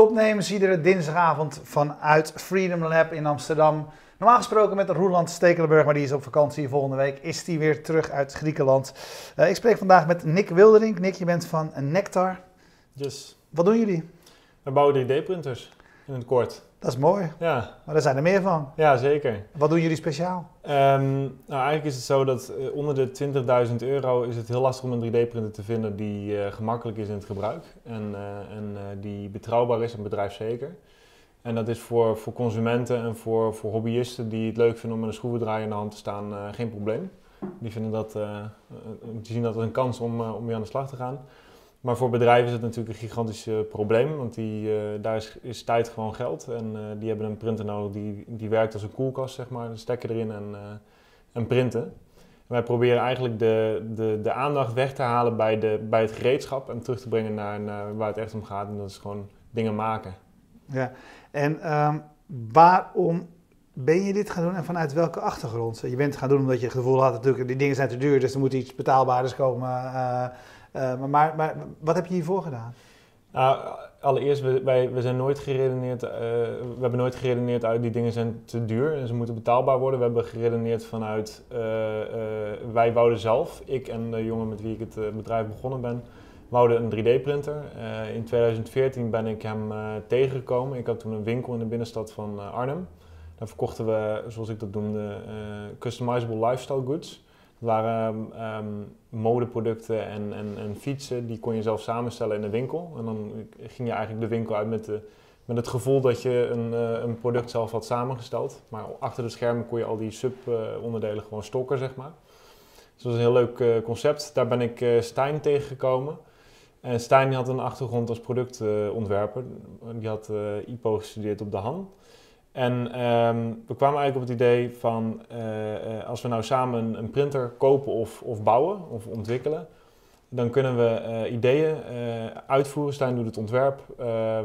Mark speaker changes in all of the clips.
Speaker 1: Topnemers, iedere dinsdagavond vanuit Freedom Lab in Amsterdam. Normaal gesproken met Roeland Stekelenburg, maar die is op vakantie. Volgende week is hij weer terug uit Griekenland. Uh, ik spreek vandaag met Nick Wilderink. Nick, je bent van Nectar.
Speaker 2: Yes.
Speaker 1: Wat doen jullie?
Speaker 2: We bouwen 3D-printers, in het kort.
Speaker 1: Dat is mooi.
Speaker 2: Ja.
Speaker 1: Maar er zijn er meer van.
Speaker 2: Ja, zeker.
Speaker 1: Wat doen jullie speciaal?
Speaker 2: Um, nou, eigenlijk is het zo dat uh, onder de 20.000 euro is het heel lastig om een 3D-printer te vinden die uh, gemakkelijk is in het gebruik en, uh, en die betrouwbaar is en bedrijfszeker. En dat is voor, voor consumenten en voor, voor hobbyisten die het leuk vinden om met een schroevendraaier in de hand te staan geen probleem. Die, vinden dat, die zien dat als een kans om, om mee aan de slag te gaan. Maar voor bedrijven is het natuurlijk een gigantisch uh, probleem, want die, uh, daar is, is, tijd gewoon geld. En uh, die hebben een printer nodig die, die werkt als een koelkast, zeg maar. Een stekker erin en, en printen. En wij proberen eigenlijk de, de, de aandacht weg te halen bij, de, bij het gereedschap en terug te brengen naar, naar waar het echt om gaat. En dat is gewoon dingen maken.
Speaker 1: Ja, en um, waarom ben je dit gaan doen en vanuit welke achtergrond? Je bent het gaan doen omdat je het gevoel had natuurlijk, die dingen zijn te duur, dus er moet iets betaalbaarders komen. Uh, maar, maar, wat heb je hiervoor gedaan?
Speaker 2: Nou, allereerst, we, wij, zijn nooit geredeneerd, uh, we hebben nooit geredeneerd uit die dingen zijn te duur en ze moeten betaalbaar worden. We hebben geredeneerd vanuit, uh, wij wouden zelf, ik en de jongen met wie ik het bedrijf begonnen ben, wouden een 3D-printer. in 2014 ben ik hem tegengekomen. Ik had toen een winkel in de binnenstad van Arnhem. Daar verkochten we, zoals ik dat noemde, customizable lifestyle goods. Waren um, modeproducten en, en, en, fietsen, die kon je zelf samenstellen in de winkel. En dan ging je eigenlijk de winkel uit met, de, met het gevoel dat je een, uh, een product zelf had samengesteld. Maar achter de schermen kon je al die sub-onderdelen gewoon stokken, zeg maar. Dus dat was een heel leuk uh, concept. Daar ben ik uh, Stijn tegengekomen. En Stijn had een achtergrond als productontwerper. die had IPO gestudeerd op de Han. En um, we kwamen eigenlijk op het idee van uh, uh, als we nou samen een, printer kopen of, of bouwen of ontwikkelen, dan kunnen we uh, ideeën uitvoeren. Stijn doet het ontwerp,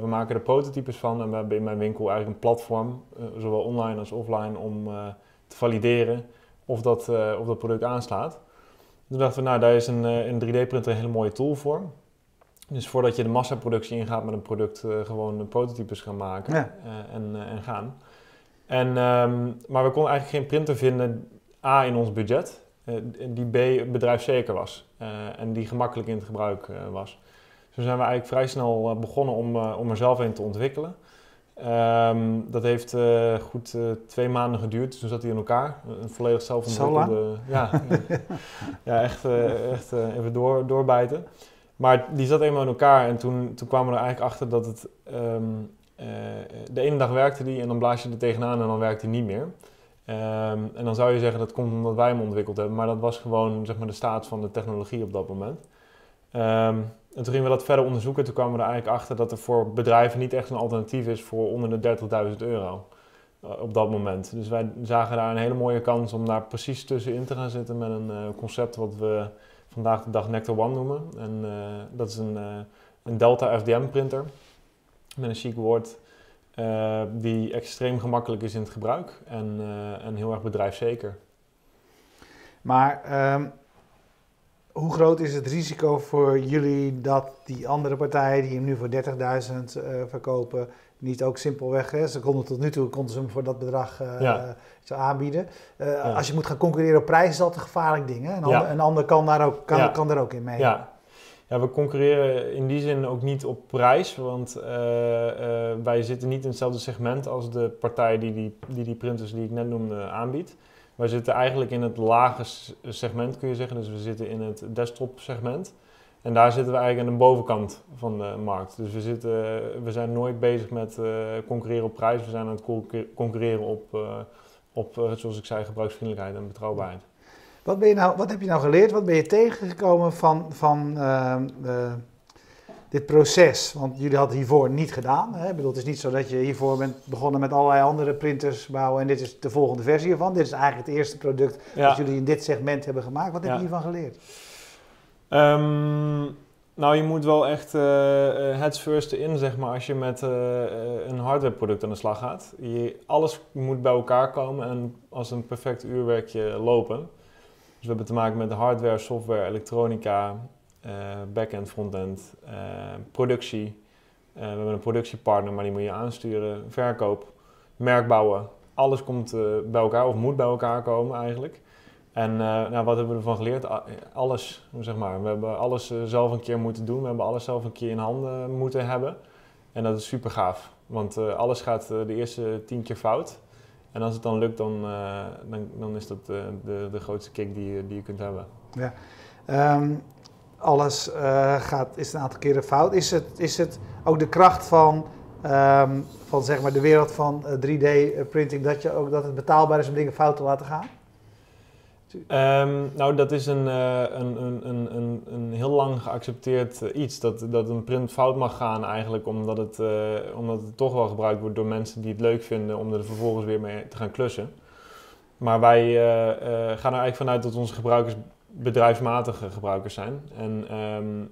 Speaker 2: we maken er prototypes van en we hebben in mijn winkel eigenlijk een platform, zowel online als offline, om te valideren of dat, dat product aanslaat. Toen dachten we, nou daar is een, een 3D-printer een hele mooie tool voor. Dus voordat je de massaproductie ingaat met een product, uh, gewoon prototypes gaan maken ja. uh, en, uh, en, gaan. En, um, maar we konden eigenlijk geen printer vinden, A, in ons budget, die B, bedrijfszeker was en die gemakkelijk in het gebruik was. Dus zijn we eigenlijk vrij snel begonnen om, om er zelf een te ontwikkelen. Um, dat heeft goed twee maanden geduurd, dus toen zat hij in elkaar. Een volledig zelf ontwikkelde... Ja, ja, echt, echt even door, doorbijten. Maar die zat eenmaal in elkaar en toen, toen kwamen we er eigenlijk achter dat het... Um, uh, de ene dag werkte die en dan blaas je er tegenaan en dan werkt hij niet meer. Um, en dan zou je zeggen dat komt omdat wij hem ontwikkeld hebben, maar dat was gewoon zeg maar, de staat van de technologie op dat moment. Um, en toen gingen we dat verder onderzoeken. Toen kwamen we er eigenlijk achter dat er voor bedrijven niet echt een alternatief is voor onder de 30.000 euro uh, op dat moment. Dus wij zagen daar een hele mooie kans om daar precies tussenin te gaan zitten met een uh, concept wat we vandaag de dag Nectar One noemen. En uh, dat is een, uh, een Delta FDM printer met een chic woord. Uh, die extreem gemakkelijk is in het gebruik en, en heel erg bedrijfszeker.
Speaker 1: Maar um, hoe groot is het risico voor jullie dat die andere partijen die hem nu voor 30.000 verkopen, niet ook simpelweg, hè, ze konden tot nu toe konden ze hem voor dat bedrag uh, ja. aanbieden. Uh, ja. Als je moet gaan concurreren op prijs is dat een gevaarlijk ding. Hè? Een, ja. ander, een ander kan daar ook, kan, kan daar ook in mee.
Speaker 2: Ja. ja, we concurreren in die zin ook niet op prijs, want uh, wij zitten niet in hetzelfde segment als de partij die die, die, die printers die ik net noemde aanbiedt. Wij zitten eigenlijk in het lage segment kun je zeggen, dus we zitten in het desktop segment. En daar zitten we eigenlijk aan de bovenkant van de markt. Dus we, zitten, we zijn nooit bezig met uh, concurreren op prijs. We zijn aan het concurreren op, uh, op uh, zoals ik zei, gebruiksvriendelijkheid en betrouwbaarheid.
Speaker 1: Wat, ben je nou, wat heb je nou geleerd? Wat ben je tegengekomen van, van dit proces? Want jullie hadden hiervoor niet gedaan. Hè? Ik bedoel, het is niet zo dat je hiervoor bent begonnen met allerlei andere printers bouwen en dit is de volgende versie ervan. Dit is eigenlijk het eerste product ja. dat jullie in dit segment hebben gemaakt. Wat heb je hiervan geleerd?
Speaker 2: Um, nou, je moet wel echt uh, heads first in, zeg maar, als je met uh, een hardwareproduct aan de slag gaat. Je, alles moet bij elkaar komen en als een perfect uurwerkje lopen. Dus we hebben te maken met hardware, software, elektronica, backend, frontend, productie, we hebben een productiepartner, maar die moet je aansturen. Verkoop, merk bouwen. Alles komt bij elkaar of moet bij elkaar komen eigenlijk. En nou, wat hebben we ervan geleerd? Alles, zeg maar. We hebben alles zelf een keer moeten doen. We hebben alles zelf een keer in handen moeten hebben. En dat is super gaaf. Want alles gaat de eerste tien keer fout. En als het dan lukt, dan, dan, dan, is dat de, de grootste kick die, die je kunt hebben.
Speaker 1: Ja. Um, alles gaat, is een aantal keren fout. Is het, is het ook de kracht van, um, van zeg maar de wereld van 3D-printing dat, je ook, dat het betaalbaar is om dingen fout te laten gaan?
Speaker 2: Um, nou, dat is een, uh, een, een, een, een, heel lang geaccepteerd uh, iets. Dat, dat een print fout mag gaan eigenlijk omdat het, uh, omdat het toch wel gebruikt wordt door mensen die het leuk vinden om er vervolgens weer mee te gaan klussen. Maar wij gaan er eigenlijk vanuit dat onze gebruikers bedrijfsmatige gebruikers zijn. En um,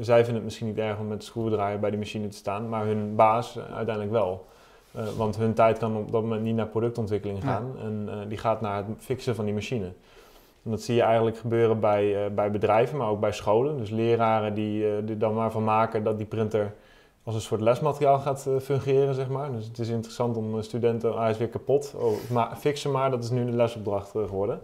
Speaker 2: zij vinden het misschien niet erg om met de schroevendraaier bij die machine te staan, maar hun baas uiteindelijk wel. Uh, want hun tijd kan op dat moment niet naar productontwikkeling gaan. Ja. En uh, die gaat naar het fixen van die machine. En dat zie je eigenlijk gebeuren bij, uh, bij bedrijven, maar ook bij scholen. Dus leraren die er dan maar van maken dat die printer als een soort lesmateriaal gaat fungeren, zeg maar. Dus het is interessant om studenten, ah, hij is weer kapot, oh, maar, fixen maar, dat is nu de lesopdracht geworden.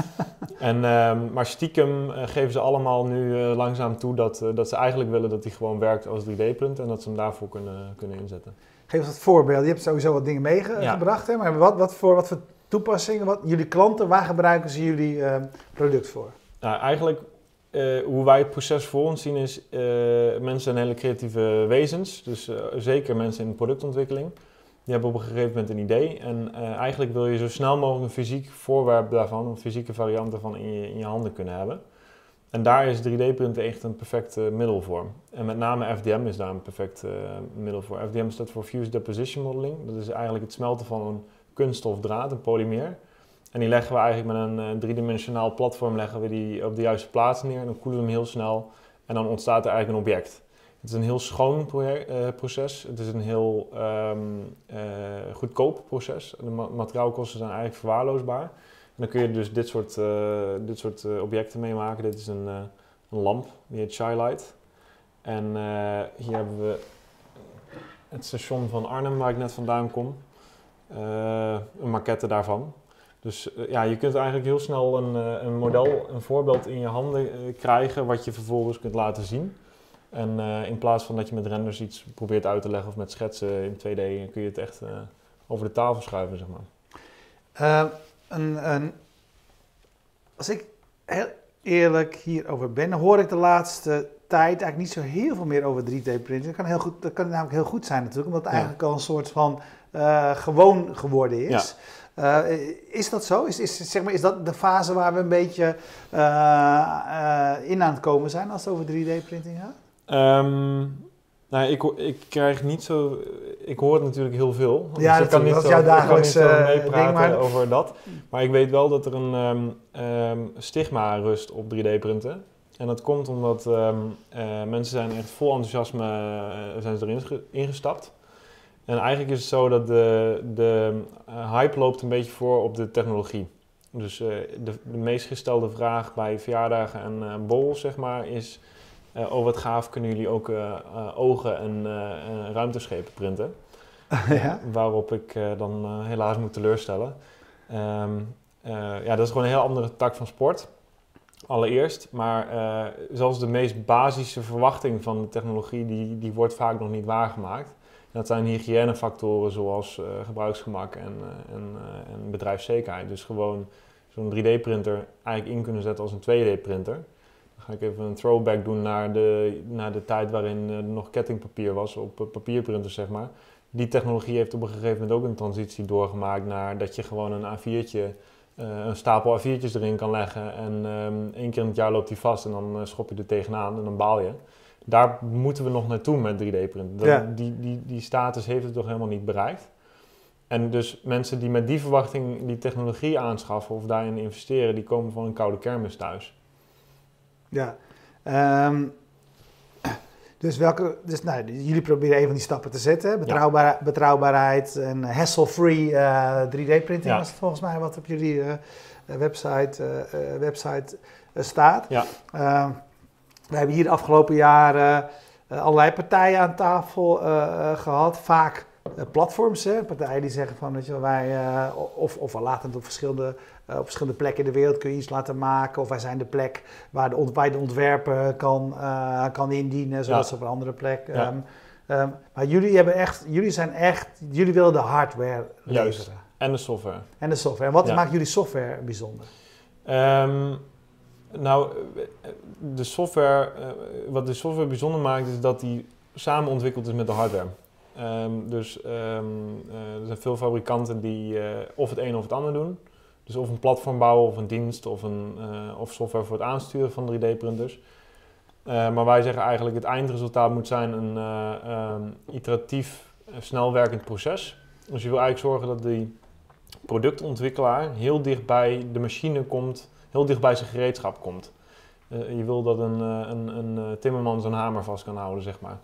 Speaker 2: en, ehm, maar stiekem geven ze allemaal nu langzaam toe dat, dat ze eigenlijk willen dat hij gewoon werkt als 3D-print en dat ze hem daarvoor kunnen, kunnen inzetten.
Speaker 1: Geef eens wat voorbeelden. Je hebt sowieso wat dingen meegebracht, ja. maar wat, wat, voor, wat voor toepassingen, wat, jullie klanten, waar gebruiken ze jullie uh, product voor?
Speaker 2: Nou, eigenlijk uh, hoe wij het proces voor ons zien is, uh, mensen zijn hele creatieve wezens, dus zeker mensen in productontwikkeling. Die hebben op een gegeven moment een idee en eigenlijk wil je zo snel mogelijk een fysiek voorwerp daarvan, een fysieke variant daarvan in je, in je handen kunnen hebben. En daar is 3D-printen echt een perfecte middel voor. En met name FDM is daar een perfect uh, middel voor. FDM staat voor Fused Deposition Modeling. Dat is eigenlijk het smelten van een kunststofdraad, een polymeer. En die leggen we eigenlijk met een uh, driedimensionaal platform leggen we die op de juiste plaats neer. En dan koelen we hem heel snel en dan ontstaat er eigenlijk een object. Het is een heel schoon uh, proces. Het is een heel um, goedkoop proces. De ma materiaalkosten zijn eigenlijk verwaarloosbaar dan kun je dus dit soort, uh, dit soort uh, objecten meemaken. Dit is een, uh, een lamp, die heet Shylight. En hier hebben we het station van Arnhem, waar ik net vandaan kom. een maquette daarvan. Dus ja, je kunt eigenlijk heel snel een, een model, een voorbeeld in je handen krijgen, wat je vervolgens kunt laten zien. En in plaats van dat je met renders iets probeert uit te leggen of met schetsen in 2D, kun je het echt over de tafel schuiven, zeg maar
Speaker 1: een, een, als ik heel eerlijk hierover ben, hoor ik de laatste tijd eigenlijk niet zo heel veel meer over 3D-printing. Dat kan, heel goed, dat kan namelijk heel goed zijn natuurlijk, omdat het eigenlijk al een soort van uh, gewoon geworden is. Ja. Uh, is dat zo? Is, is, zeg maar, is dat de fase waar we een beetje uh, in aan het komen zijn als het over 3D-printing gaat?
Speaker 2: Um, nou, ik, ik krijg niet zo. Ik hoor het natuurlijk heel veel.
Speaker 1: Ja, dus ik kan niet dat zo, jouw dagelijkse
Speaker 2: uh, meepraten maar... over dat. Maar ik weet wel dat er een um, um, stigma rust op 3D-printen. En dat komt omdat um, uh, mensen zijn echt vol enthousiasme uh, zijn ze erin ingestapt. En eigenlijk is het zo dat de, de hype loopt een beetje voor op de technologie. Dus de, de meest gestelde vraag bij verjaardagen en borrels, zeg maar, is uh, oh wat gaaf, kunnen jullie ook uh, ogen en ruimteschepen printen? ja? Waarop ik dan helaas moet teleurstellen. Um, ja, dat is gewoon een heel andere tak van sport. Allereerst, maar zelfs de meest basische verwachting van de technologie, die, die wordt vaak nog niet waargemaakt. dat zijn hygiënefactoren zoals gebruiksgemak en, en, en bedrijfszekerheid. Dus gewoon zo'n 3D-printer eigenlijk in kunnen zetten als een 2D-printer ga ik even een throwback doen naar de, naar de tijd waarin er nog kettingpapier was op papierprinters, zeg maar. Die technologie heeft op een gegeven moment ook een transitie doorgemaakt naar dat je gewoon een A4'tje, uh, een stapel A4'tjes erin kan leggen en um, één keer in het jaar loopt die vast en dan schop je er tegenaan en dan baal je. Daar moeten we nog naartoe met 3D-printen. Ja. Die, die, die status heeft het toch helemaal niet bereikt. En dus mensen die met die verwachting die technologie aanschaffen of daarin investeren, die komen van een koude kermis thuis.
Speaker 1: Ja. Um, dus, welke, dus nou, jullie proberen een van die stappen te zetten. Betrouwbaar, Betrouwbaarheid en hassle-free uh, eh, 3D-printing ja. was het volgens mij wat op jullie uh, website, uh, website staat. Ja. Ehm, we hebben hier de afgelopen jaren allerlei partijen aan tafel gehad. Vaak platforms, hè? partijen die zeggen van, weet je, wij, of, of we laten het op verschillende, op verschillende plekken in de wereld kun je iets laten maken. Of wij zijn de plek waar de, waar de ontwerper kan, kan indienen, zoals op een andere plek. Ja. Ehm, ehm, maar jullie, hebben echt, jullie zijn echt, jullie willen de hardware leveren.
Speaker 2: En de software.
Speaker 1: En de software. En wat maakt jullie software bijzonder?
Speaker 2: Um, nou, de software, wat de software bijzonder maakt, is dat die samen ontwikkeld is met de hardware. Um, dus um, uh, er zijn veel fabrikanten die uh, of het een of het ander doen. Dus of een platform bouwen, of een dienst, of, een, of software voor het aansturen van 3D-printers. maar wij zeggen eigenlijk, het eindresultaat moet zijn een iteratief, snelwerkend proces. Dus je wil eigenlijk zorgen dat die productontwikkelaar heel dicht bij de machine komt, heel dicht bij zijn gereedschap komt. Je wil dat een, een, een timmerman zijn hamer vast kan houden, zeg maar.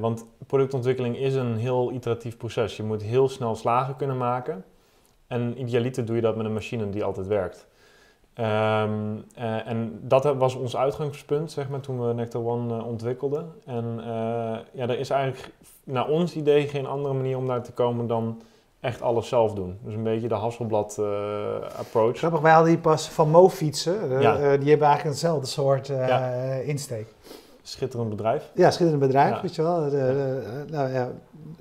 Speaker 2: Want productontwikkeling is een heel iteratief proces. Je moet heel snel slagen kunnen maken. En idealiter doe je dat met een machine die altijd werkt. Um, en dat was ons uitgangspunt, zeg maar, toen we Nectar One ontwikkelden. En ja, er is eigenlijk naar ons idee geen andere manier om daar te komen dan echt alles zelf doen. Dus een beetje de Hasselblad approach.
Speaker 1: Grappig, wij hadden die pas van Mo fietsen. Ja. die hebben eigenlijk hetzelfde soort ja. insteek.
Speaker 2: Schitterend bedrijf.
Speaker 1: Ja, schitterend bedrijf, ja. weet je wel. De, de, nou, ja,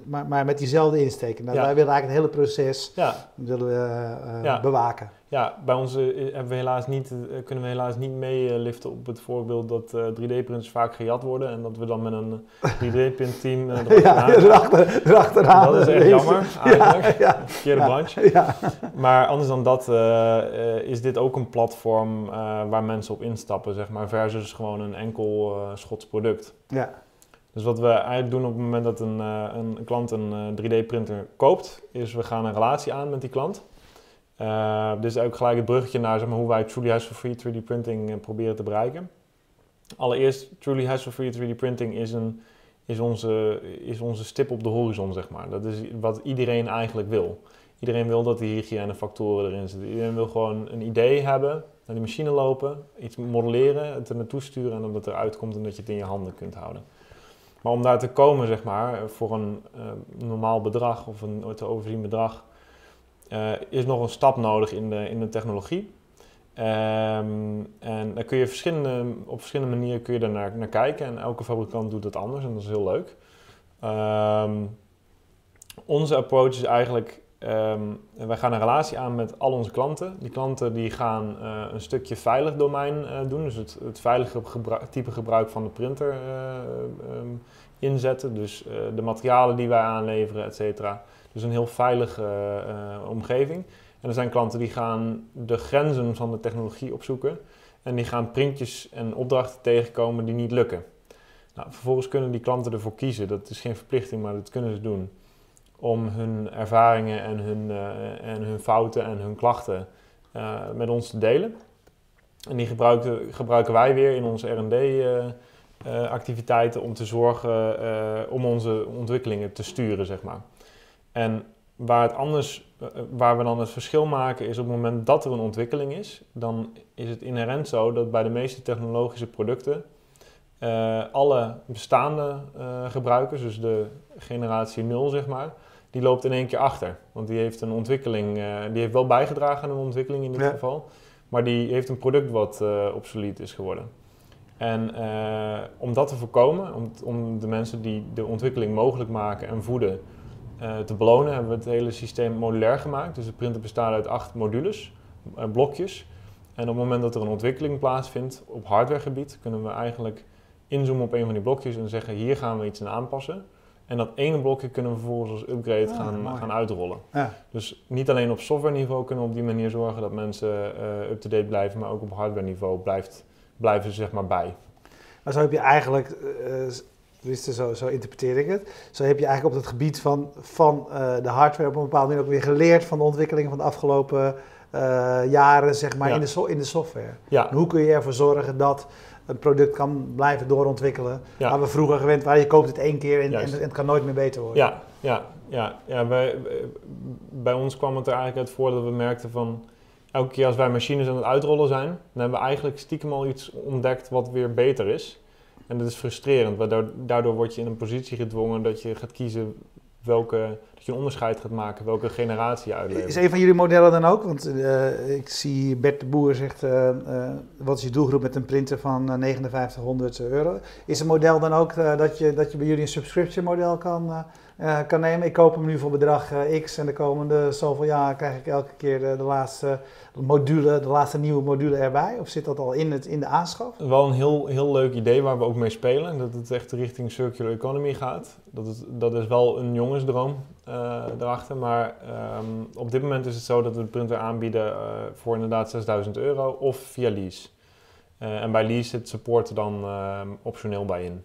Speaker 1: maar, maar met diezelfde insteek. Nou, Wij willen eigenlijk het hele proces willen we, bewaken.
Speaker 2: Ja, bij ons hebben we helaas niet, kunnen we helaas niet meeliften op het voorbeeld dat 3D-printers vaak gejat worden en dat we dan met een 3D-print-team
Speaker 1: ja, erachter, erachteraan.
Speaker 2: Dat is echt jammer, eigenlijk. Ja, Verkeerde branche. Ja. Maar anders dan dat uh, is dit ook een platform uh, waar mensen op instappen, zeg maar, versus gewoon een enkel Schots product. Ja. Dus wat we eigenlijk doen op het moment dat een, een klant een 3D-printer koopt, is we gaan een relatie aan met die klant. Uh, dus ook gelijk het bruggetje naar zeg maar, hoe wij Truly Hassle-Free 3D printing uh, proberen te bereiken. Allereerst, Truly Hassle-Free 3D printing is, een, is, onze, is onze stip op de horizon, zeg maar. Dat is wat iedereen eigenlijk wil. Iedereen wil dat die hygiënefactoren erin zitten. Iedereen wil gewoon een idee hebben, naar die machine lopen, iets modelleren, het er naartoe sturen en dat het eruit komt en dat je het in je handen kunt houden. Maar om daar te komen, zeg maar, voor een uh, normaal bedrag of een te overzien bedrag, uh, is nog een stap nodig in de, in de technologie. Um, en daar kun je verschillende, op verschillende manieren kun je daar naar, naar kijken. En elke fabrikant doet dat anders en dat is heel leuk. Um, onze approach is eigenlijk, um, wij gaan een relatie aan met al onze klanten. Die klanten die gaan uh, een stukje veilig domein uh, doen. Dus het, het veilige type gebruik van de printer inzetten. Dus de materialen die wij aanleveren, et cetera. Dus een heel veilige uh, omgeving. En er zijn klanten die gaan de grenzen van de technologie opzoeken. En die gaan printjes en opdrachten tegenkomen die niet lukken. Nou, vervolgens kunnen die klanten ervoor kiezen. Dat is geen verplichting, maar dat kunnen ze doen. Om hun ervaringen en hun, uh, en hun fouten en hun klachten uh, met ons te delen. En die gebruiken, gebruiken wij weer in onze R&D-activiteiten om te zorgen om onze ontwikkelingen te sturen, zeg maar. En waar, het anders, eh, waar we dan het verschil maken is op het moment dat er een ontwikkeling is, dan is het inherent zo dat bij de meeste technologische producten uh, alle bestaande uh, gebruikers, dus de generatie 0 zeg maar, die loopt in één keer achter. Want die heeft een ontwikkeling, uh, die heeft wel bijgedragen aan een ontwikkeling in dit geval, maar die heeft een product wat obsolet is geworden. En om dat te voorkomen, om, om de mensen die de ontwikkeling mogelijk maken en voeden, uh, te belonen hebben we het hele systeem modulair gemaakt. Dus de printer bestaat uit acht modules, uh, blokjes. En op het moment dat er een ontwikkeling plaatsvindt op hardwaregebied, kunnen we eigenlijk inzoomen op een van die blokjes en zeggen hier gaan we iets aan aanpassen. En dat ene blokje kunnen we vervolgens als upgrade ah, gaan, gaan uitrollen. Ja. Dus niet alleen op software niveau kunnen we op die manier zorgen dat mensen uh, up-to-date blijven, maar ook op hardware niveau blijft, blijven ze zeg maar bij.
Speaker 1: Maar zo heb je eigenlijk Tenminste, zo, zo interpreteer ik het. Zo heb je eigenlijk op het gebied van, van uh, de hardware op een bepaalde manier ook weer geleerd van de ontwikkelingen van de afgelopen uh, jaren, zeg maar, in, de so in de software. Ja. hoe kun je ervoor zorgen dat een product kan blijven doorontwikkelen. Ja. Waar we vroeger gewend waren, je koopt het één keer en, en, het kan nooit meer beter worden.
Speaker 2: Ja, ja, ja. ja wij, bij ons kwam het er eigenlijk uit voor dat we merkten van... Elke keer als wij machines aan het uitrollen zijn, dan hebben we eigenlijk stiekem al iets ontdekt wat weer beter is. En dat is frustrerend, waardoor daardoor word je in een positie gedwongen dat je gaat kiezen welke, dat je een onderscheid gaat maken welke generatie je.
Speaker 1: Is een van jullie modellen dan ook? Want uh, ik zie Bert de Boer zegt, uh, uh, wat is je doelgroep met een printer van 5900 euro? Is een model dan ook dat, je, dat je bij jullie een subscription model kan uh, kan nemen. Ik koop hem nu voor bedrag uh, X en de komende zoveel jaar krijg ik elke keer de, laatste module, de laatste nieuwe module erbij? Of zit dat al in, het, in de aanschaf?
Speaker 2: Wel een heel, heel leuk idee waar we ook mee spelen. Dat het echt richting circular economy gaat. Dat, het, dat is wel een jongensdroom uh, erachter. Maar um, op dit moment is het zo dat we de printer aanbieden voor inderdaad 6000 euro of via lease. en bij lease zit support dan ehm, optioneel bij in.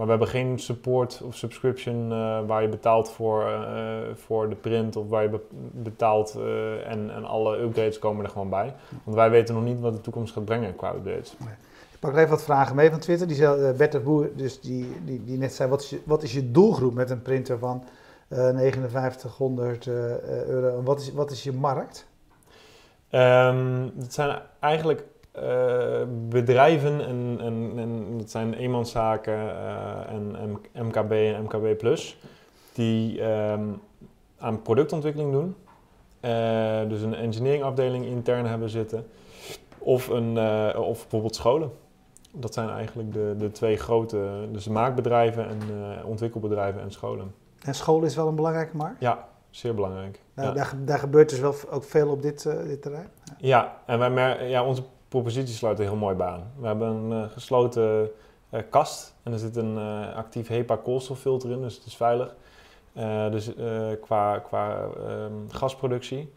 Speaker 2: Maar we hebben geen support of subscription uh, waar je betaalt voor, uh, voor de print of waar je be betaalt uh, en, en alle upgrades komen er gewoon bij. Want wij weten nog niet wat de toekomst gaat brengen qua upgrades.
Speaker 1: Nee. Ik pak even wat vragen mee van Twitter. Die zei, Bert de Boer, dus die, die, die net zei, wat is, je, wat is je doelgroep met een printer van 5900 euro? En wat is, wat is je markt?
Speaker 2: Um, het zijn eigenlijk bedrijven en, dat zijn eenmanszaken uh, en, MKB en MKB Plus, die um, aan productontwikkeling doen. Uh, dus een engineeringafdeling intern hebben zitten. Of, een, of bijvoorbeeld scholen. Dat zijn eigenlijk de, de twee grote, dus maakbedrijven en ontwikkelbedrijven en scholen.
Speaker 1: En scholen is wel een belangrijke markt?
Speaker 2: Ja, zeer belangrijk.
Speaker 1: Nou, ja. daar, daar, gebeurt dus wel ook veel op dit, dit terrein?
Speaker 2: Ja, ja en wij mer ja, onze propositie sluit er heel mooi bij aan. We hebben een uh, gesloten uh, kast en er zit een uh, actief HEPA koolstoffilter in, dus het is veilig. dus qua, qua um, gasproductie.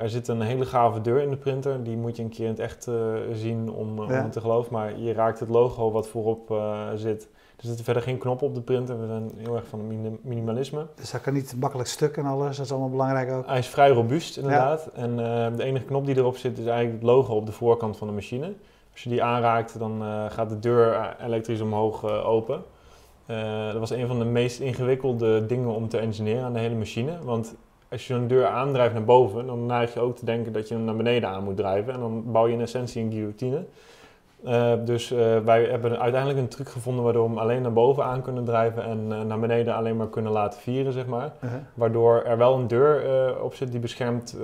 Speaker 2: er zit een hele gave deur in de printer, die moet je een keer in het echt zien om, ja. om te geloven. Maar je raakt het logo wat voorop zit, er zitten verder geen knoppen op de printer. We zijn heel erg van minimalisme.
Speaker 1: Dus hij kan niet makkelijk stuk en alles. Dat is allemaal belangrijk ook.
Speaker 2: Hij is vrij robuust inderdaad. Ja. En uh, de enige knop die erop zit is eigenlijk het logo op de voorkant van de machine. Als je die aanraakt, dan uh, gaat de deur elektrisch omhoog uh, open. dat was een van de meest ingewikkelde dingen om te engineeren aan de hele machine. Want als je een deur aandrijft naar boven, dan neig je ook te denken dat je hem naar beneden aan moet drijven. En dan bouw je in essentie een guillotine. Uh, dus uh, wij hebben uiteindelijk een truc gevonden waardoor we hem alleen naar boven aan kunnen drijven en uh, naar beneden alleen maar kunnen laten vieren, zeg maar. -huh. Waardoor er wel een deur op zit die beschermt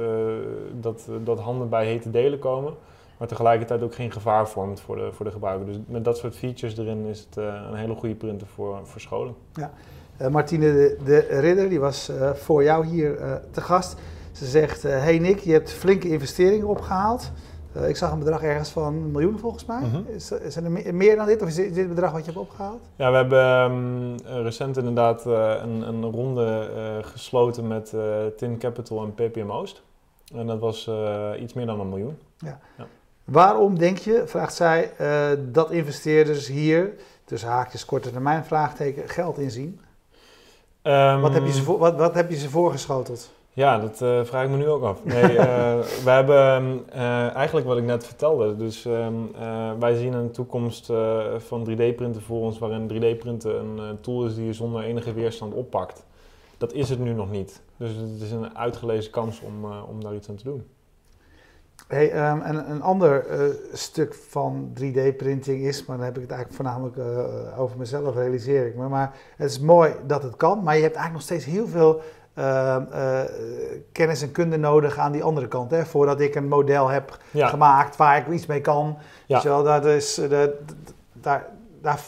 Speaker 2: dat, dat handen bij hete delen komen, maar tegelijkertijd ook geen gevaar vormt voor de, voor de gebruiker. Dus met dat soort features erin is het een hele goede printer voor, voor scholen.
Speaker 1: Ja. Martine de, de, Ridder, die was voor jou hier te gast. Ze zegt, hey Nick, je hebt flinke investeringen opgehaald. Uh, ik zag een bedrag ergens van een miljoen volgens mij. Mm -hmm. is, er meer, meer, dan dit of is dit het bedrag wat je hebt opgehaald?
Speaker 2: Ja, we hebben um, recent inderdaad uh, een, een, ronde uh, gesloten met Tin Capital en PPM Oost. En dat was iets meer dan een miljoen.
Speaker 1: Ja. ja. Waarom denk je, vraagt zij, dat investeerders hier, tussen haakjes korte termijn vraagteken, geld inzien? Um, wat, heb je ze voor, wat, wat heb je ze voorgeschoteld?
Speaker 2: Ja, dat uh, vraag ik me nu ook af. Nee, uh, we hebben uh, eigenlijk wat ik net vertelde. Dus um, wij zien een toekomst van 3D-printen voor ons, waarin 3D-printen een tool is die je zonder enige weerstand oppakt. Dat is het nu nog niet. Dus het is een uitgelezen kans om, om daar iets aan te doen.
Speaker 1: Hey, um, en een ander stuk van 3D-printing is, maar dan heb ik het eigenlijk voornamelijk over mezelf, realiseer ik me. Maar het is mooi dat het kan, maar je hebt eigenlijk nog steeds heel veel uh, uh, kennis en kunde nodig aan die andere kant. Hè? Voordat ik een model heb ja. gemaakt waar ik iets mee kan. Ja. Wel, dat is, de, daar, daar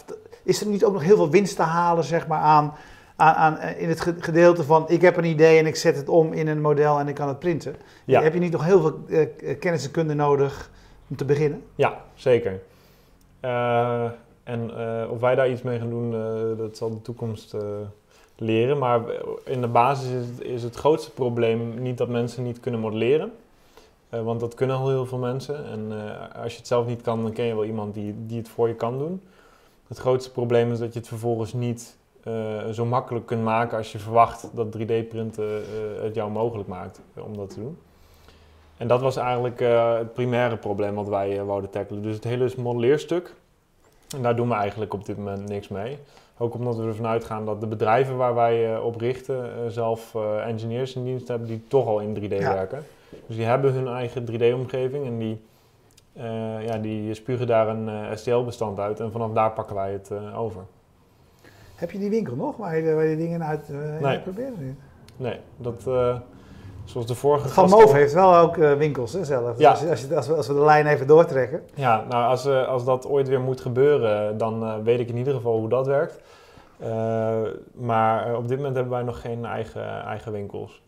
Speaker 1: is er niet ook nog heel veel winst te halen zeg maar, aan, aan, aan, in het gedeelte van ik heb een idee en ik zet het om in een model en ik kan het printen. Ja. Heb je niet nog heel veel uh, kennis en kunde nodig om te beginnen?
Speaker 2: Ja, zeker. en of wij daar iets mee gaan doen, dat zal de toekomst leren. Maar in de basis is het, is het grootste probleem niet dat mensen niet kunnen modelleren. Uh, want dat kunnen al heel veel mensen. En uh, als je het zelf niet kan, dan ken je wel iemand die, die het voor je kan doen. Het grootste probleem is dat je het vervolgens niet uh, zo makkelijk kunt maken als je verwacht dat 3D-printen het jou mogelijk maakt om dat te doen. En dat was eigenlijk het primaire probleem wat wij wouden tackelen. Dus het hele modelleerstuk, en daar doen we eigenlijk op dit moment niks mee. Ook omdat we ervan uitgaan dat de bedrijven waar wij uh, op richten uh, zelf uh, engineers in dienst hebben die toch al in 3D ja. werken. Dus die hebben hun eigen 3D-omgeving en die ja, die spugen daar een STL-bestand uit en vanaf daar pakken wij het over.
Speaker 1: Heb je die winkel nog waar je, waar je dingen uit nee. probeert?
Speaker 2: Nee, dat, zoals de vorige
Speaker 1: Van Moof heeft wel ook winkels hè, zelf. Ja. Dus als, je, als, we, als we de lijn even doortrekken.
Speaker 2: Ja, nou als, als dat ooit weer moet gebeuren, dan weet ik in ieder geval hoe dat werkt. Maar op dit moment hebben wij nog geen eigen, eigen winkels.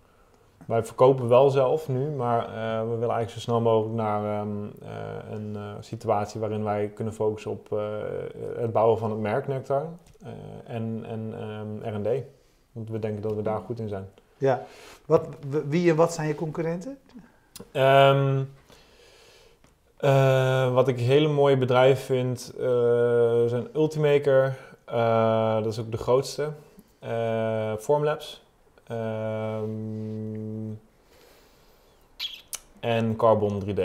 Speaker 2: Wij verkopen wel zelf nu, maar we willen eigenlijk zo snel mogelijk naar um, uh, een situatie waarin wij kunnen focussen op het bouwen van het merk Nectar en, en um, R&D. Want we denken dat we daar goed in zijn.
Speaker 1: Ja. Wat, wie en wat zijn je concurrenten?
Speaker 2: Um, wat ik hele mooie bedrijven vind zijn Ultimaker, uh, dat is ook de grootste. Formlabs. Um, en Carbon 3D.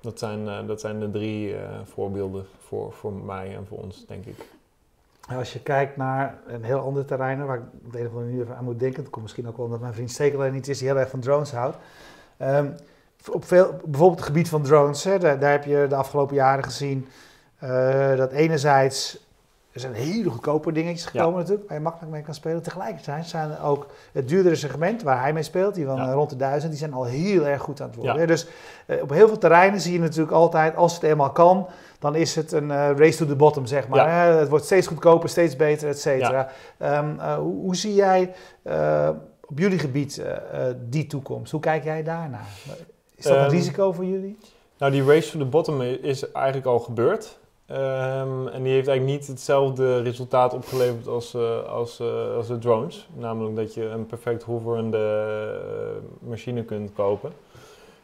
Speaker 2: Dat zijn, dat zijn de drie voorbeelden voor, voor mij en voor ons, denk ik.
Speaker 1: Als je kijkt naar een heel ander terrein, waar ik op de een of andere manier aan moet denken, dat komt misschien ook wel omdat mijn vriend Stekeler niet is die heel erg van drones houdt. Um, op veel, bijvoorbeeld het gebied van drones, hè, daar, heb je de afgelopen jaren gezien uh, dat enerzijds er zijn hele goedkope dingetjes gekomen natuurlijk, waar je makkelijk mee kan spelen. Tegelijkertijd zijn er ook het duurdere segment waar hij mee speelt, die van rond de duizend, die zijn al heel erg goed aan het worden. Dus uh, op heel veel terreinen zie je natuurlijk altijd, als het eenmaal kan, dan is het een uh, race to the bottom, zeg maar. Het wordt steeds goedkoper, steeds beter, et cetera. Um, uh, hoe, hoe, zie jij op jullie gebied die toekomst? Hoe kijk jij daarnaar? Is dat een um, risico voor jullie?
Speaker 2: Nou, die race to the bottom is eigenlijk al gebeurd. Um, en die heeft eigenlijk niet hetzelfde resultaat opgeleverd als, uh, als, uh, als de drones. Namelijk dat je een perfect hoverende uh, machine kunt kopen.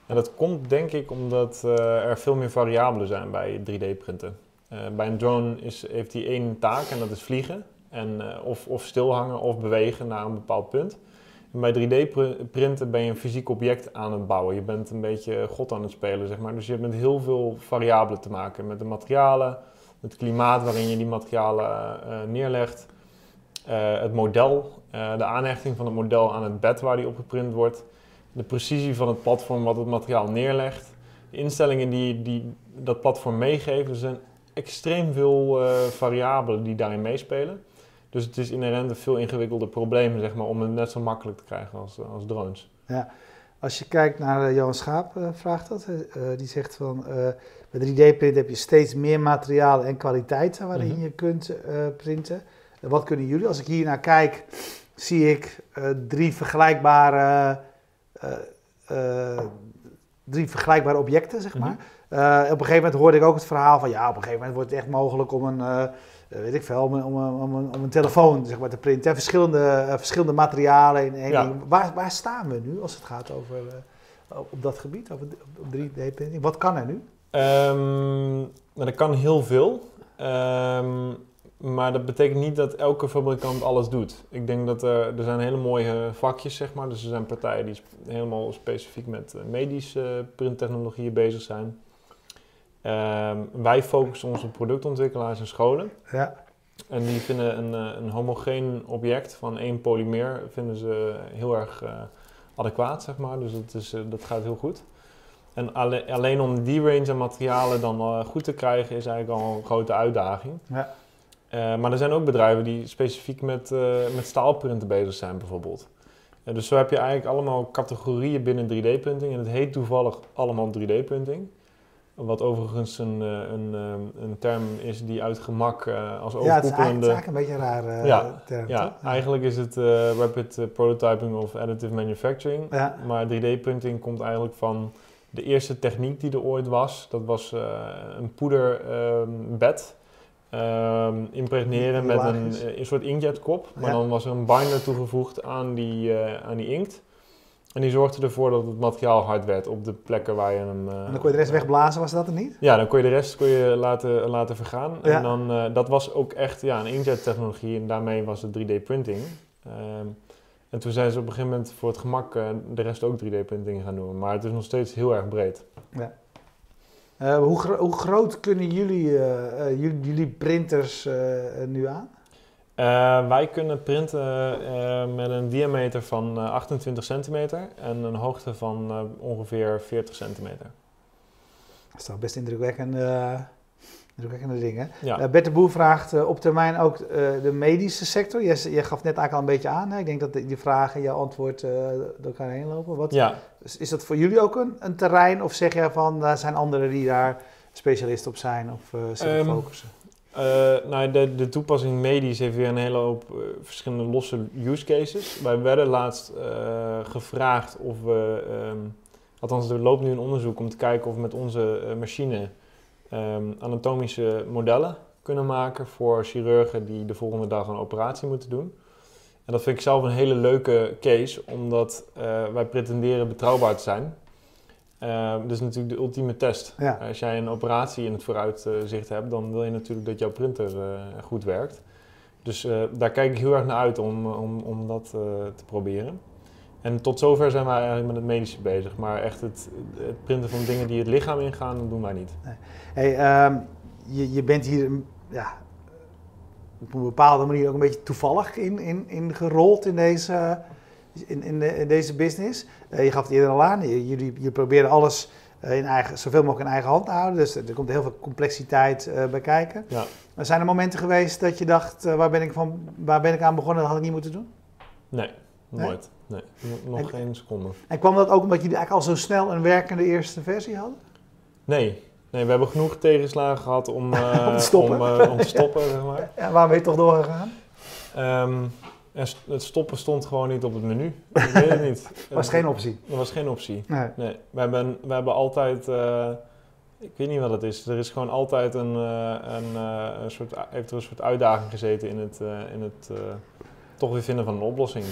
Speaker 2: En dat komt denk ik omdat er veel meer variabelen zijn bij 3D-printen. bij een drone is, heeft hij één taak en dat is vliegen. En, of, of stilhangen of bewegen naar een bepaald punt. En bij 3D-printen ben je een fysiek object aan het bouwen. Je bent een beetje god aan het spelen, zeg maar. Dus je hebt met heel veel variabelen te maken. Met de materialen, het klimaat waarin je die materialen uh, neerlegt. Uh, het model, de aanhechting van het model aan het bed waar die op geprint wordt. De precisie van het platform wat het materiaal neerlegt. De instellingen die, die dat platform meegeven. Er zijn extreem veel variabelen die daarin meespelen. Dus het is inherent een veel ingewikkelder probleem zeg maar, om het net zo makkelijk te krijgen als, als drones.
Speaker 1: Ja, als je kijkt naar uh, Johan Schaap, uh, vraagt dat. Die zegt van, bij 3D-print heb je steeds meer materialen en kwaliteiten waarin mm -hmm. je kunt printen. wat kunnen jullie? Als ik hier naar kijk, zie ik drie vergelijkbare... drie vergelijkbare objecten, zeg maar. Mm -hmm. op een gegeven moment hoorde ik ook het verhaal van... ja, op een gegeven moment wordt het echt mogelijk om een eh, weet ik veel, om, om, om, om, een telefoon zeg maar, te printen. Verschillende, uh, verschillende materialen in één ja. Waar, waar staan we nu als het gaat over uh, op dat gebied, over op 3D-printing? Wat kan er nu?
Speaker 2: Um, nou, er kan heel veel. Um, maar dat betekent niet dat elke fabrikant alles doet. Ik denk dat er, er zijn hele mooie vakjes, zeg maar. Dus er zijn partijen die helemaal specifiek met medische printtechnologieën bezig zijn. Um, wij focussen ons op productontwikkelaars en scholen. Ja. En die vinden een, eh, een homogeen object van één polymeer vinden ze heel erg uh, adequaat, zeg maar. Dus dat, is, uh, dat gaat heel goed. En alle, alleen om die range aan materialen dan uh, goed te krijgen is eigenlijk al een grote uitdaging. Ja. maar er zijn ook bedrijven die specifiek met, met staalprinten bezig zijn bijvoorbeeld. dus zo heb je eigenlijk allemaal categorieën binnen 3D-printing. En het heet toevallig allemaal 3D-printing. Wat overigens een, eh, een, eh, een term is die uit gemak uh, als overkoepelende...
Speaker 1: Ja, het is eigenlijk een beetje een rare ja, term,
Speaker 2: ja, eigenlijk is het uh, rapid prototyping of additive manufacturing. Ja. Maar 3D-printing komt eigenlijk van de eerste techniek die er ooit was. Dat was een poederbed. Um, um, impregneren met een, een soort inkjetkop. Maar dan was er een binder toegevoegd aan die, aan die inkt. En die zorgde ervoor dat het materiaal hard werd op de plekken waar je hem... Uh,
Speaker 1: en dan kon je de rest wegblazen, was dat er niet?
Speaker 2: Ja, dan kon je de rest kon je laten, laten vergaan. Ja. En dan, uh, dat was ook echt ja, een inkjet technologie en daarmee was het 3D-printing. Uh, ehm, en toen zijn ze op een gegeven moment voor het gemak uh, de rest ook 3D-printing gaan doen. Maar het is nog steeds heel erg breed. Ja.
Speaker 1: hoe, gro hoe, groot kunnen jullie, jullie, jullie, printers nu aan?
Speaker 2: Uh, wij kunnen printen uh, met een diameter van uh, 28 centimeter en een hoogte van ongeveer 40 centimeter.
Speaker 1: Dat is toch best indrukwekkende, indrukwekkende dingen.
Speaker 2: Ja.
Speaker 1: Uh, Bert de Boer vraagt uh, op termijn ook uh, de medische sector. Je, je, gaf net eigenlijk al een beetje aan. Hè? Ik denk dat die vragen en jouw antwoord door elkaar heen lopen. Wat,
Speaker 2: ja.
Speaker 1: is, is dat voor jullie ook een, een, terrein? Of zeg je van, daar zijn anderen die daar specialist op zijn of zich um, focussen?
Speaker 2: Nou, de, de toepassing medisch heeft weer een hele hoop verschillende losse use cases. Wij werden laatst gevraagd of we... Um, althans, er loopt nu een onderzoek om te kijken of we met onze machine um, anatomische modellen kunnen maken voor chirurgen die de volgende dag een operatie moeten doen. En dat vind ik zelf een hele leuke case, omdat wij pretenderen betrouwbaar te zijn. Uh, dus natuurlijk de ultieme test.
Speaker 1: Ja.
Speaker 2: als jij een operatie in het vooruitzicht hebt, dan wil je natuurlijk dat jouw printer uh, goed werkt. Dus daar kijk ik heel erg naar uit om, om, om dat te proberen. En tot zover zijn wij eigenlijk met het medische bezig. Maar echt het, het printen van dingen die het lichaam ingaan, dat doen wij niet.
Speaker 1: Nee. Hey, um, je, je bent hier ja, op een bepaalde manier ook een beetje toevallig in, in, in gerold in deze, in, in, de, in deze business. Uh, je gaf het eerder al aan, jullie, jullie proberen alles in eigen, zoveel mogelijk in eigen hand te houden. Dus er komt heel veel complexiteit uh, bij kijken.
Speaker 2: Ja.
Speaker 1: Zijn er momenten geweest dat je dacht, uh, waar, ben ik van, waar ben ik aan begonnen, dat had ik niet moeten doen?
Speaker 2: Nee, nooit. Nee, nog en, geen seconde.
Speaker 1: En kwam dat ook omdat jullie eigenlijk al zo snel een werkende eerste versie hadden?
Speaker 2: Nee, nee we hebben genoeg tegenslagen gehad om, uh,
Speaker 1: om te stoppen.
Speaker 2: Om, uh, om te stoppen ja. zeg maar.
Speaker 1: Ja, waarom ben je toch doorgegaan?
Speaker 2: Um, het stoppen stond gewoon niet op het menu. Ik weet het niet.
Speaker 1: was geen optie?
Speaker 2: Dat was geen optie.
Speaker 1: Nee.
Speaker 2: nee. We, hebben, we hebben altijd... Uh, ik weet niet wat het is. Er is gewoon altijd een, een, een soort, heeft er een soort uitdaging gezeten in het, in het toch weer vinden van een oplossing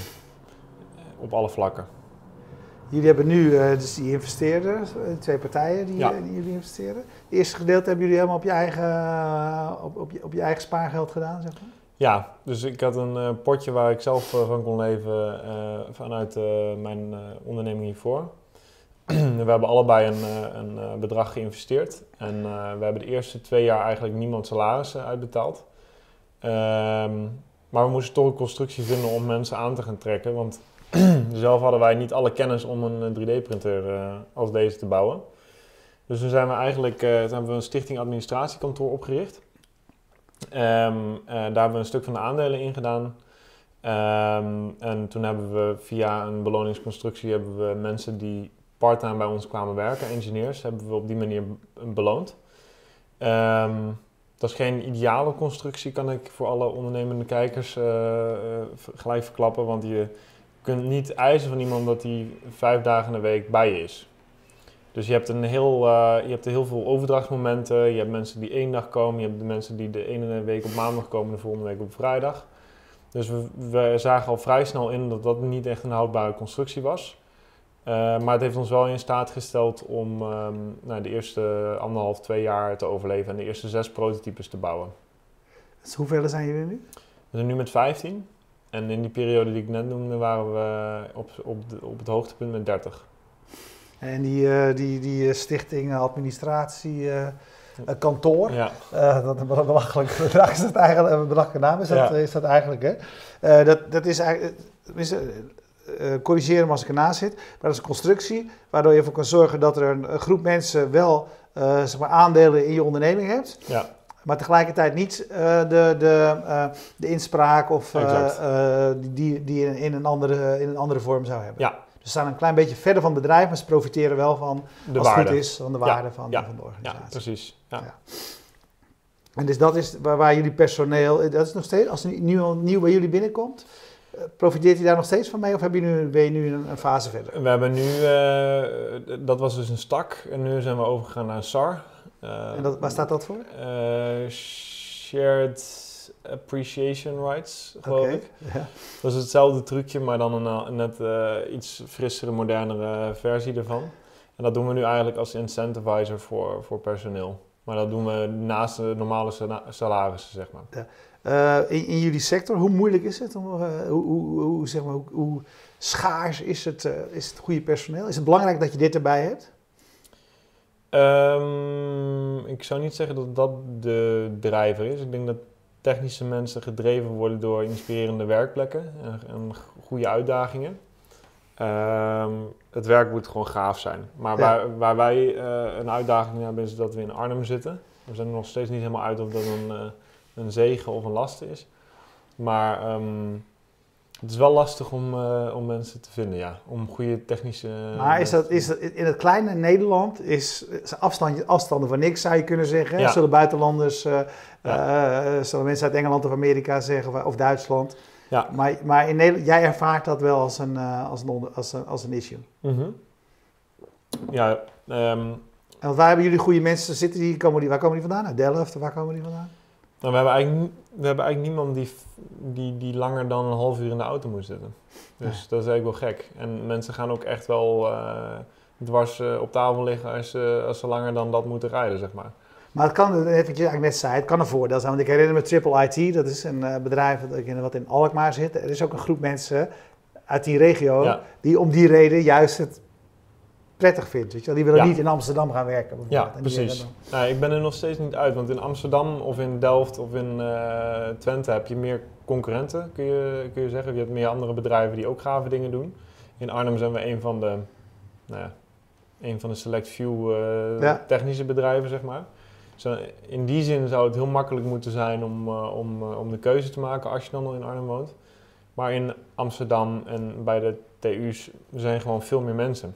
Speaker 2: op alle vlakken.
Speaker 1: Jullie hebben nu dus die investeerders, twee partijen die,
Speaker 2: ja.
Speaker 1: die jullie investeren. Het eerste gedeelte hebben jullie helemaal op je eigen, op, op, je, op je eigen spaargeld gedaan, zeg maar?
Speaker 2: Ja, dus ik had een uh, potje waar ik zelf van kon leven vanuit mijn onderneming hiervoor. we hebben allebei een, een bedrag geïnvesteerd. En we hebben de eerste twee jaar eigenlijk niemand salaris uitbetaald. Um, maar we moesten toch een constructie vinden om mensen aan te gaan trekken. Want zelf hadden wij niet alle kennis om een 3D-printer uh, als deze te bouwen. Dus toen zijn we eigenlijk uh, hebben we een stichting administratiekantoor opgericht. Um, uh, daar hebben we een stuk van de aandelen in gedaan. Um, en toen hebben we via een beloningsconstructie hebben we mensen die parttime bij ons kwamen werken, engineers, hebben we op die manier beloond. Um, dat is geen ideale constructie, kan ik voor alle ondernemende kijkers gelijk verklappen. Want je kunt niet eisen van iemand dat hij vijf dagen in de week bij je is. Dus je hebt, een heel, uh, je hebt heel veel overdrachtsmomenten. Je hebt mensen die één dag komen. Je hebt de mensen die de ene week op maandag komen, de volgende week op vrijdag. Dus we, we zagen al vrij snel in dat dat niet echt een houdbare constructie was. Uh, maar het heeft ons wel in staat gesteld om um, nou, de eerste anderhalf, twee jaar te overleven en de eerste zes prototypes te bouwen.
Speaker 1: Dus hoeveel zijn jullie nu?
Speaker 2: We zijn nu met 15. En in die periode die ik net noemde waren we op, op, de, op het hoogtepunt met 30.
Speaker 1: En die, uh, die, die stichting administratie uh, kantoor,
Speaker 2: ja.
Speaker 1: uh, dat een belachelijk bedrag is dat eigenlijk, een belachelijke naam is dat, ja. is dat eigenlijk hè? dat, dat is eigenlijk, corrigeer me als ik ernaast zit, maar dat is een constructie waardoor je ervoor kan zorgen dat er een, een groep mensen wel zeg maar aandelen in je onderneming hebt.
Speaker 2: Ja.
Speaker 1: Maar tegelijkertijd niet uh, de, de, uh, de inspraak of uh, die, die je in een, andere, in een andere vorm zou hebben.
Speaker 2: Ja.
Speaker 1: Ze staan een klein beetje verder van het bedrijf, maar ze profiteren wel van,
Speaker 2: de
Speaker 1: als
Speaker 2: waarde.
Speaker 1: het goed is, van de waarde
Speaker 2: ja.
Speaker 1: van,
Speaker 2: ja.
Speaker 1: van de organisatie.
Speaker 2: Ja, precies. Ja.
Speaker 1: En dus dat is waar, waar, jullie personeel, dat is nog steeds, als er nieuw, nieuw bij jullie binnenkomt, profiteert hij daar nog steeds van mee of heb je nu, ben je nu een, een fase verder?
Speaker 2: We hebben nu, dat was dus een stak en nu zijn we overgegaan naar SAR.
Speaker 1: Uh, en dat, waar staat dat voor?
Speaker 2: Uh, shared Appreciation Rights, geloof
Speaker 1: okay.
Speaker 2: ik.
Speaker 1: Ja.
Speaker 2: Dat is hetzelfde trucje, maar dan een, een net uh, iets frissere, modernere versie ervan. En dat doen we nu eigenlijk als incentivizer voor, voor personeel. Maar dat doen we naast de normale salarissen, zeg maar.
Speaker 1: Ja. Uh, in, in, jullie sector, hoe moeilijk is het? Om, uh, hoe, hoe, hoe, zeg maar, hoe, hoe schaars is het, uh, is het goede personeel? Is het belangrijk dat je dit erbij hebt?
Speaker 2: Um, ik zou niet zeggen dat dat de drijver is. Ik denk dat technische mensen gedreven worden door inspirerende werkplekken en, en goede uitdagingen. Ehm, het werk moet gewoon gaaf zijn. Maar
Speaker 1: Ja.
Speaker 2: waar, waar wij eh, een uitdaging hebben is dat we in Arnhem zitten. We zijn er nog steeds niet helemaal uit of dat een, eh, een zegen of een last is. Maar ehm, het is wel lastig om, eh, om mensen te vinden, ja. Om goede technische...
Speaker 1: Maar is dat, is dat, in het kleine Nederland is, is afstand, afstanden van niks, zou je kunnen zeggen.
Speaker 2: Ja.
Speaker 1: Zullen buitenlanders, eh, eh, eh, zullen mensen uit Engeland of Amerika zeggen, of- Duitsland.
Speaker 2: Ja.
Speaker 1: Maar, maar in Nederland, jij ervaart dat wel als een, eh, als een, onder- als een, als een issue.
Speaker 2: Mhm. Ja, ehm,
Speaker 1: En waar hebben jullie goede mensen zitten? Die komen die, waar komen die vandaan? Uit Delft? Waar komen die vandaan?
Speaker 2: Nou, we, hebben eigenlijk, we hebben eigenlijk niemand die, die, die langer dan een half uur in de auto moet zitten. Dus dat is eigenlijk wel gek. En mensen gaan ook echt wel eh, dwars eh, op tafel liggen als, ze- als ze langer dan dat moeten rijden, zeg maar.
Speaker 1: Maar het kan, net wat je eigenlijk net zei, het kan een voordeel zijn. Want ik herinner me Triple IT, dat is een eh, bedrijf dat ik- wat in Alkmaar zit. Er is ook een groep mensen uit die regio
Speaker 2: Ja.
Speaker 1: die om die reden juist het prettig vindt. Weet je? Die willen
Speaker 2: Ja.
Speaker 1: niet in Amsterdam gaan werken.
Speaker 2: Ja, precies. Nou, ik ben er nog steeds niet uit, want in Amsterdam of in Delft of in eh, Twente heb je meer concurrenten, kun je, kun je zeggen. Je hebt meer andere bedrijven die ook gave dingen doen. In Arnhem zijn we een van de, nou ja, een van de select few eh,
Speaker 1: Ja.
Speaker 2: technische bedrijven, zeg maar. Dus in die zin zou het heel makkelijk moeten zijn om, eh, om, om de keuze te maken als je dan nog in Arnhem woont. Maar in Amsterdam en bij de TU's zijn gewoon veel meer mensen.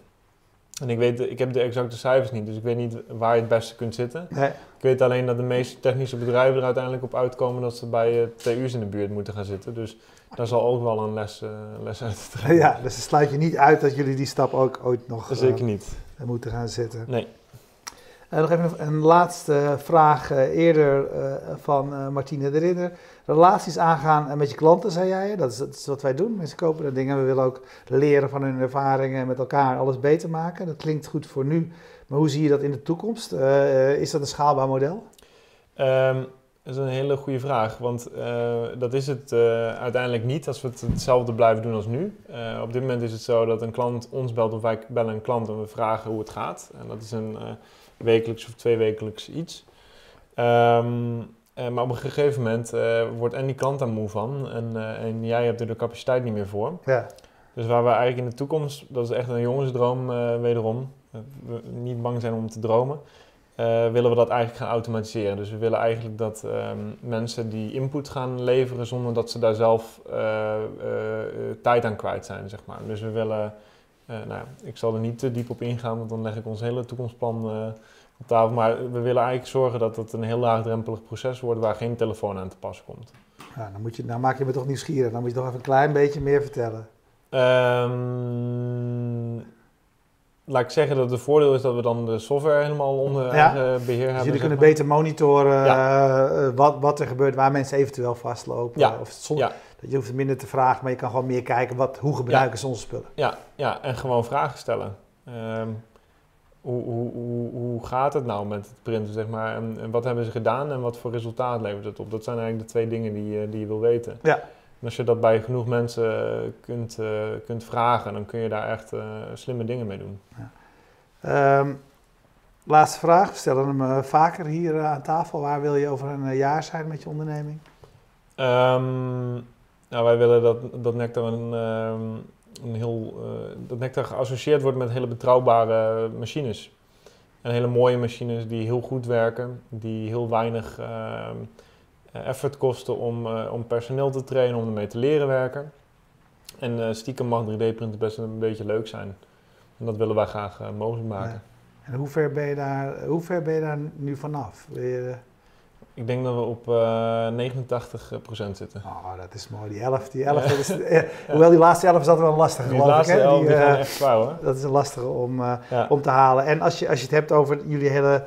Speaker 2: En ik, weet, ik heb de exacte cijfers niet, dus ik weet niet waar je het beste kunt zitten.
Speaker 1: nee.
Speaker 2: Ik weet alleen dat de meeste technische bedrijven er uiteindelijk op uitkomen dat ze bij eh, TU's in de buurt moeten gaan zitten. Dus daar zal ook wel een les, eh, les uit te trekken.
Speaker 1: Ja, dus het sluit je niet uit dat jullie die stap ook ooit nog eh,
Speaker 2: Zeker niet.
Speaker 1: moeten gaan zetten.
Speaker 2: Nee.
Speaker 1: Nog even een, laatste vraag eerder van Martine de Ridder. Relaties aangaan met je klanten, zei jij. Dat is, dat is wat wij doen. Mensen kopen dat dingen. We willen ook leren van hun ervaringen en met elkaar alles beter maken. Dat klinkt goed voor nu. Maar hoe zie je dat in de toekomst? Eh, eh, is dat een schaalbaar model?
Speaker 2: Ehm, dat is een hele goede vraag, want eh, dat is het uiteindelijk niet als we het hetzelfde blijven doen als nu. Op dit moment is het zo dat een klant ons belt of wij bellen een klant en we vragen hoe het gaat. En dat is een wekelijks of tweewekelijks iets. Ehm, eh, maar op een gegeven moment eh, wordt en die klant daar moe van en, eh, en jij hebt er de capaciteit niet meer voor.
Speaker 1: Ja.
Speaker 2: Dus waar we eigenlijk in de toekomst, dat is echt een jongensdroom wederom, we niet bang zijn om te dromen, willen we dat eigenlijk gaan automatiseren. Dus we willen eigenlijk dat ehm, mensen die input gaan leveren zonder dat ze daar zelf tijd aan kwijt zijn, zeg maar. Dus we willen, nou ja, ik zal er niet te diep op ingaan, want dan leg ik ons hele toekomstplan op tafel. Maar we willen eigenlijk zorgen dat het een heel laagdrempelig proces wordt waar geen telefoon aan te pas komt.
Speaker 1: Nou, dan, moet je, dan maak je me toch nieuwsgierig. Dan moet je toch even een klein beetje meer vertellen.
Speaker 2: Ehm, laat ik zeggen dat het voordeel is dat we dan de software helemaal onder
Speaker 1: Ja.
Speaker 2: beheer
Speaker 1: Dus
Speaker 2: hebben.
Speaker 1: jullie kunnen
Speaker 2: maar.
Speaker 1: beter monitoren eh, wat, wat er gebeurt, waar mensen eventueel vastlopen.
Speaker 2: Ja.
Speaker 1: Of
Speaker 2: Ja.
Speaker 1: dat je hoeft minder te vragen, maar je kan gewoon meer kijken wat, hoe gebruiken ze onze spullen.
Speaker 2: Ja, ja, en gewoon vragen stellen. Ehm, hoe, hoe, hoe, hoe gaat het nou met het printen, zeg maar? En, en wat hebben ze gedaan en wat voor resultaat levert het op? Dat zijn eigenlijk de twee dingen die, je- die je wil weten.
Speaker 1: Ja.
Speaker 2: En als je dat bij genoeg mensen eh, kunt, eh, kunt vragen, dan kun je daar echt eh, slimme dingen mee doen.
Speaker 1: Ehm, laatste vraag, we stellen hem eh, vaker hier eh, aan tafel. Waar wil je over een eh, jaar zijn met je onderneming?
Speaker 2: Ehm, nou, wij willen dat, dat Nectar een, ehm, een heel, eh, dat Nectar geassocieerd wordt met hele betrouwbare machines. En hele mooie machines die heel goed werken, die heel weinig ehm, eh, effort kosten om, eh, om personeel te trainen, om ermee te leren werken. En eh, stiekem mag 3D-printen best een beetje leuk zijn. En dat willen wij graag mogelijk maken.
Speaker 1: En hoe ver ben je daar, hoe ver ben je daar nu vanaf? Wil je,
Speaker 2: Ik denk dat we op eh 89% zitten.
Speaker 1: oh, dat is mooi. Die 11, die 11 dat is, eh, hoewel die laatste 11 is dat wel een lastige,
Speaker 2: Die
Speaker 1: geloof ik.
Speaker 2: laatste
Speaker 1: Hè?
Speaker 2: elf
Speaker 1: Die,
Speaker 2: die
Speaker 1: eh,
Speaker 2: echt
Speaker 1: dat is een lastige om,
Speaker 2: Ja.
Speaker 1: om te halen. En als je, als je het hebt over jullie hele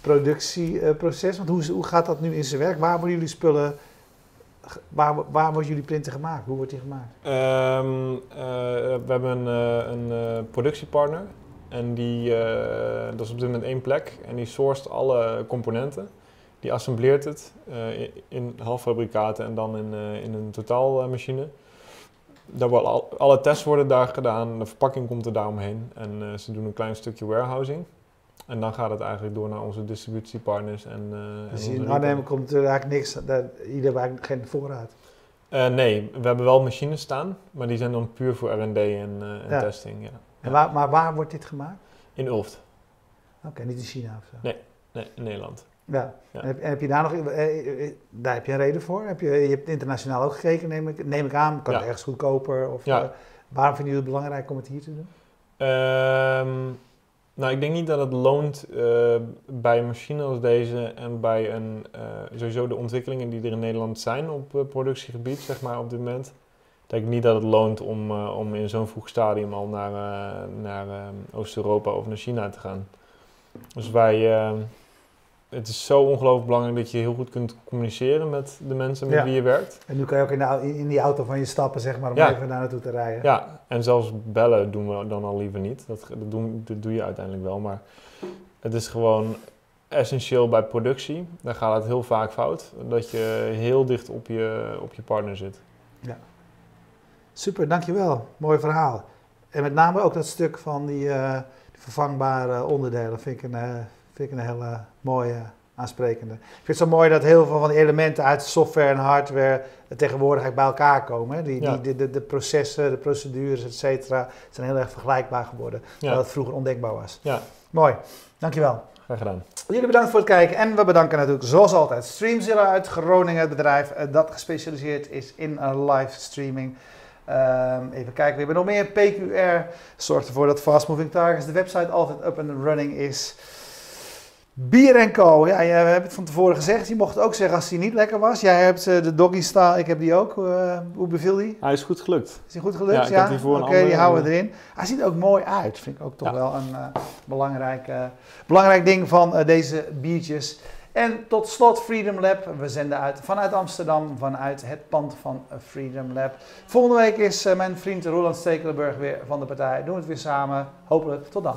Speaker 1: productieproces, want hoe, hoe gaat dat nu in zijn werk? Waar worden jullie spullen, waar, waar worden jullie printen gemaakt? Hoe wordt die gemaakt?
Speaker 2: Ehm, eh, we hebben een, een productiepartner. En die, dat is op dit moment één plek. En die sourced alle componenten. Die assembleert het eh, in- in halffabrikaten en dan in, eh, in een totaalmachine. Daar worden al, alle tests worden daar gedaan. De verpakking komt er daaromheen. En eh, ze doen een klein stukje warehousing. En dan gaat het eigenlijk door naar onze distributiepartners. En, eh, en
Speaker 1: Dus in. Arnhem komt er eigenlijk niks, daar, jullie hebben eigenlijk geen voorraad.
Speaker 2: Eh, nee, we hebben wel machines staan, maar die zijn dan puur voor R&D en, eh, en
Speaker 1: Ja.
Speaker 2: testing. Ja.
Speaker 1: En waar, maar waar wordt dit gemaakt?
Speaker 2: In Ulft.
Speaker 1: Oké, niet in China of zo.
Speaker 2: Nee. Nee, in Nederland.
Speaker 1: Ja.
Speaker 2: Ja.
Speaker 1: En, heb, en heb je daar nog, eh, eh, daar heb je een reden voor? Heb je, je hebt internationaal ook gekeken, neem ik, neem ik aan. Kan
Speaker 2: Ja.
Speaker 1: het ergens goedkoper? Of,
Speaker 2: Ja.
Speaker 1: eh, waarom vinden jullie het belangrijk om het hier te doen?
Speaker 2: Ehm, nou, ik denk niet dat het loont bij een machine als deze en bij een, sowieso de ontwikkelingen die er in Nederland zijn op productiegebied, zeg maar, op dit moment. Ik denk niet dat het loont om, om in zo'n vroeg stadium al naar, naar eh, Oost-Europa of naar China te gaan. Dus wij, eh, het is zo ongelooflijk belangrijk dat je heel goed kunt communiceren met de mensen met
Speaker 1: Ja.
Speaker 2: wie je werkt.
Speaker 1: En nu kan je ook in, de, in die auto van je stappen, zeg maar, om
Speaker 2: Ja.
Speaker 1: even daar naartoe te rijden.
Speaker 2: Ja, en zelfs bellen doen we dan al liever niet. Dat, dat, doen, dat doe je uiteindelijk wel, maar het is gewoon essentieel bij productie. Dan gaat het heel vaak fout, dat je heel dicht op je, op je partner zit.
Speaker 1: Super, dankjewel. Mooi verhaal. En met name ook dat stuk van die, eh, vervangbare onderdelen vind ik een, eh, vind ik een hele mooie, aansprekende. Ik vind het zo mooi dat heel veel van die elementen uit software en hardware tegenwoordig bij elkaar komen. hè. Die,
Speaker 2: Ja.
Speaker 1: die, de, de, processen, de procedures, et cetera, zijn heel erg vergelijkbaar geworden.
Speaker 2: Ja,
Speaker 1: het vroeger ondenkbaar was.
Speaker 2: Ja.
Speaker 1: Mooi, dankjewel.
Speaker 2: graag gedaan.
Speaker 1: Jullie bedankt voor het kijken en we bedanken natuurlijk zoals altijd Streamzilla uit Groningen, het bedrijf eh, dat gespecialiseerd is in eh, live streaming. Ehm, even kijken, we hebben nog meer. PQR zorgt ervoor dat Fast Moving Targets, de website, altijd up and running is. Bier Co. Ja, je hebt het van tevoren gezegd. Je mocht het ook zeggen als die niet lekker was. Jij hebt eh, de doggy style, ik heb die ook. Eh, hoe beviel die?
Speaker 2: Hij is goed gelukt.
Speaker 1: Is die goed gelukt?
Speaker 2: Ja, ik heb die voor een
Speaker 1: Oké, die houden we erin. Hij ziet er ook mooi uit. Vind ik ook toch
Speaker 2: Ja.
Speaker 1: wel een eh, belangrijk, belangrijk ding van deze biertjes. En tot slot Freedom Lab. We zenden uit vanuit Amsterdam, vanuit het pand van Freedom Lab. Volgende week is mijn vriend Roland Stekelenburg weer van de partij. Doen we het weer samen. Hopelijk tot dan.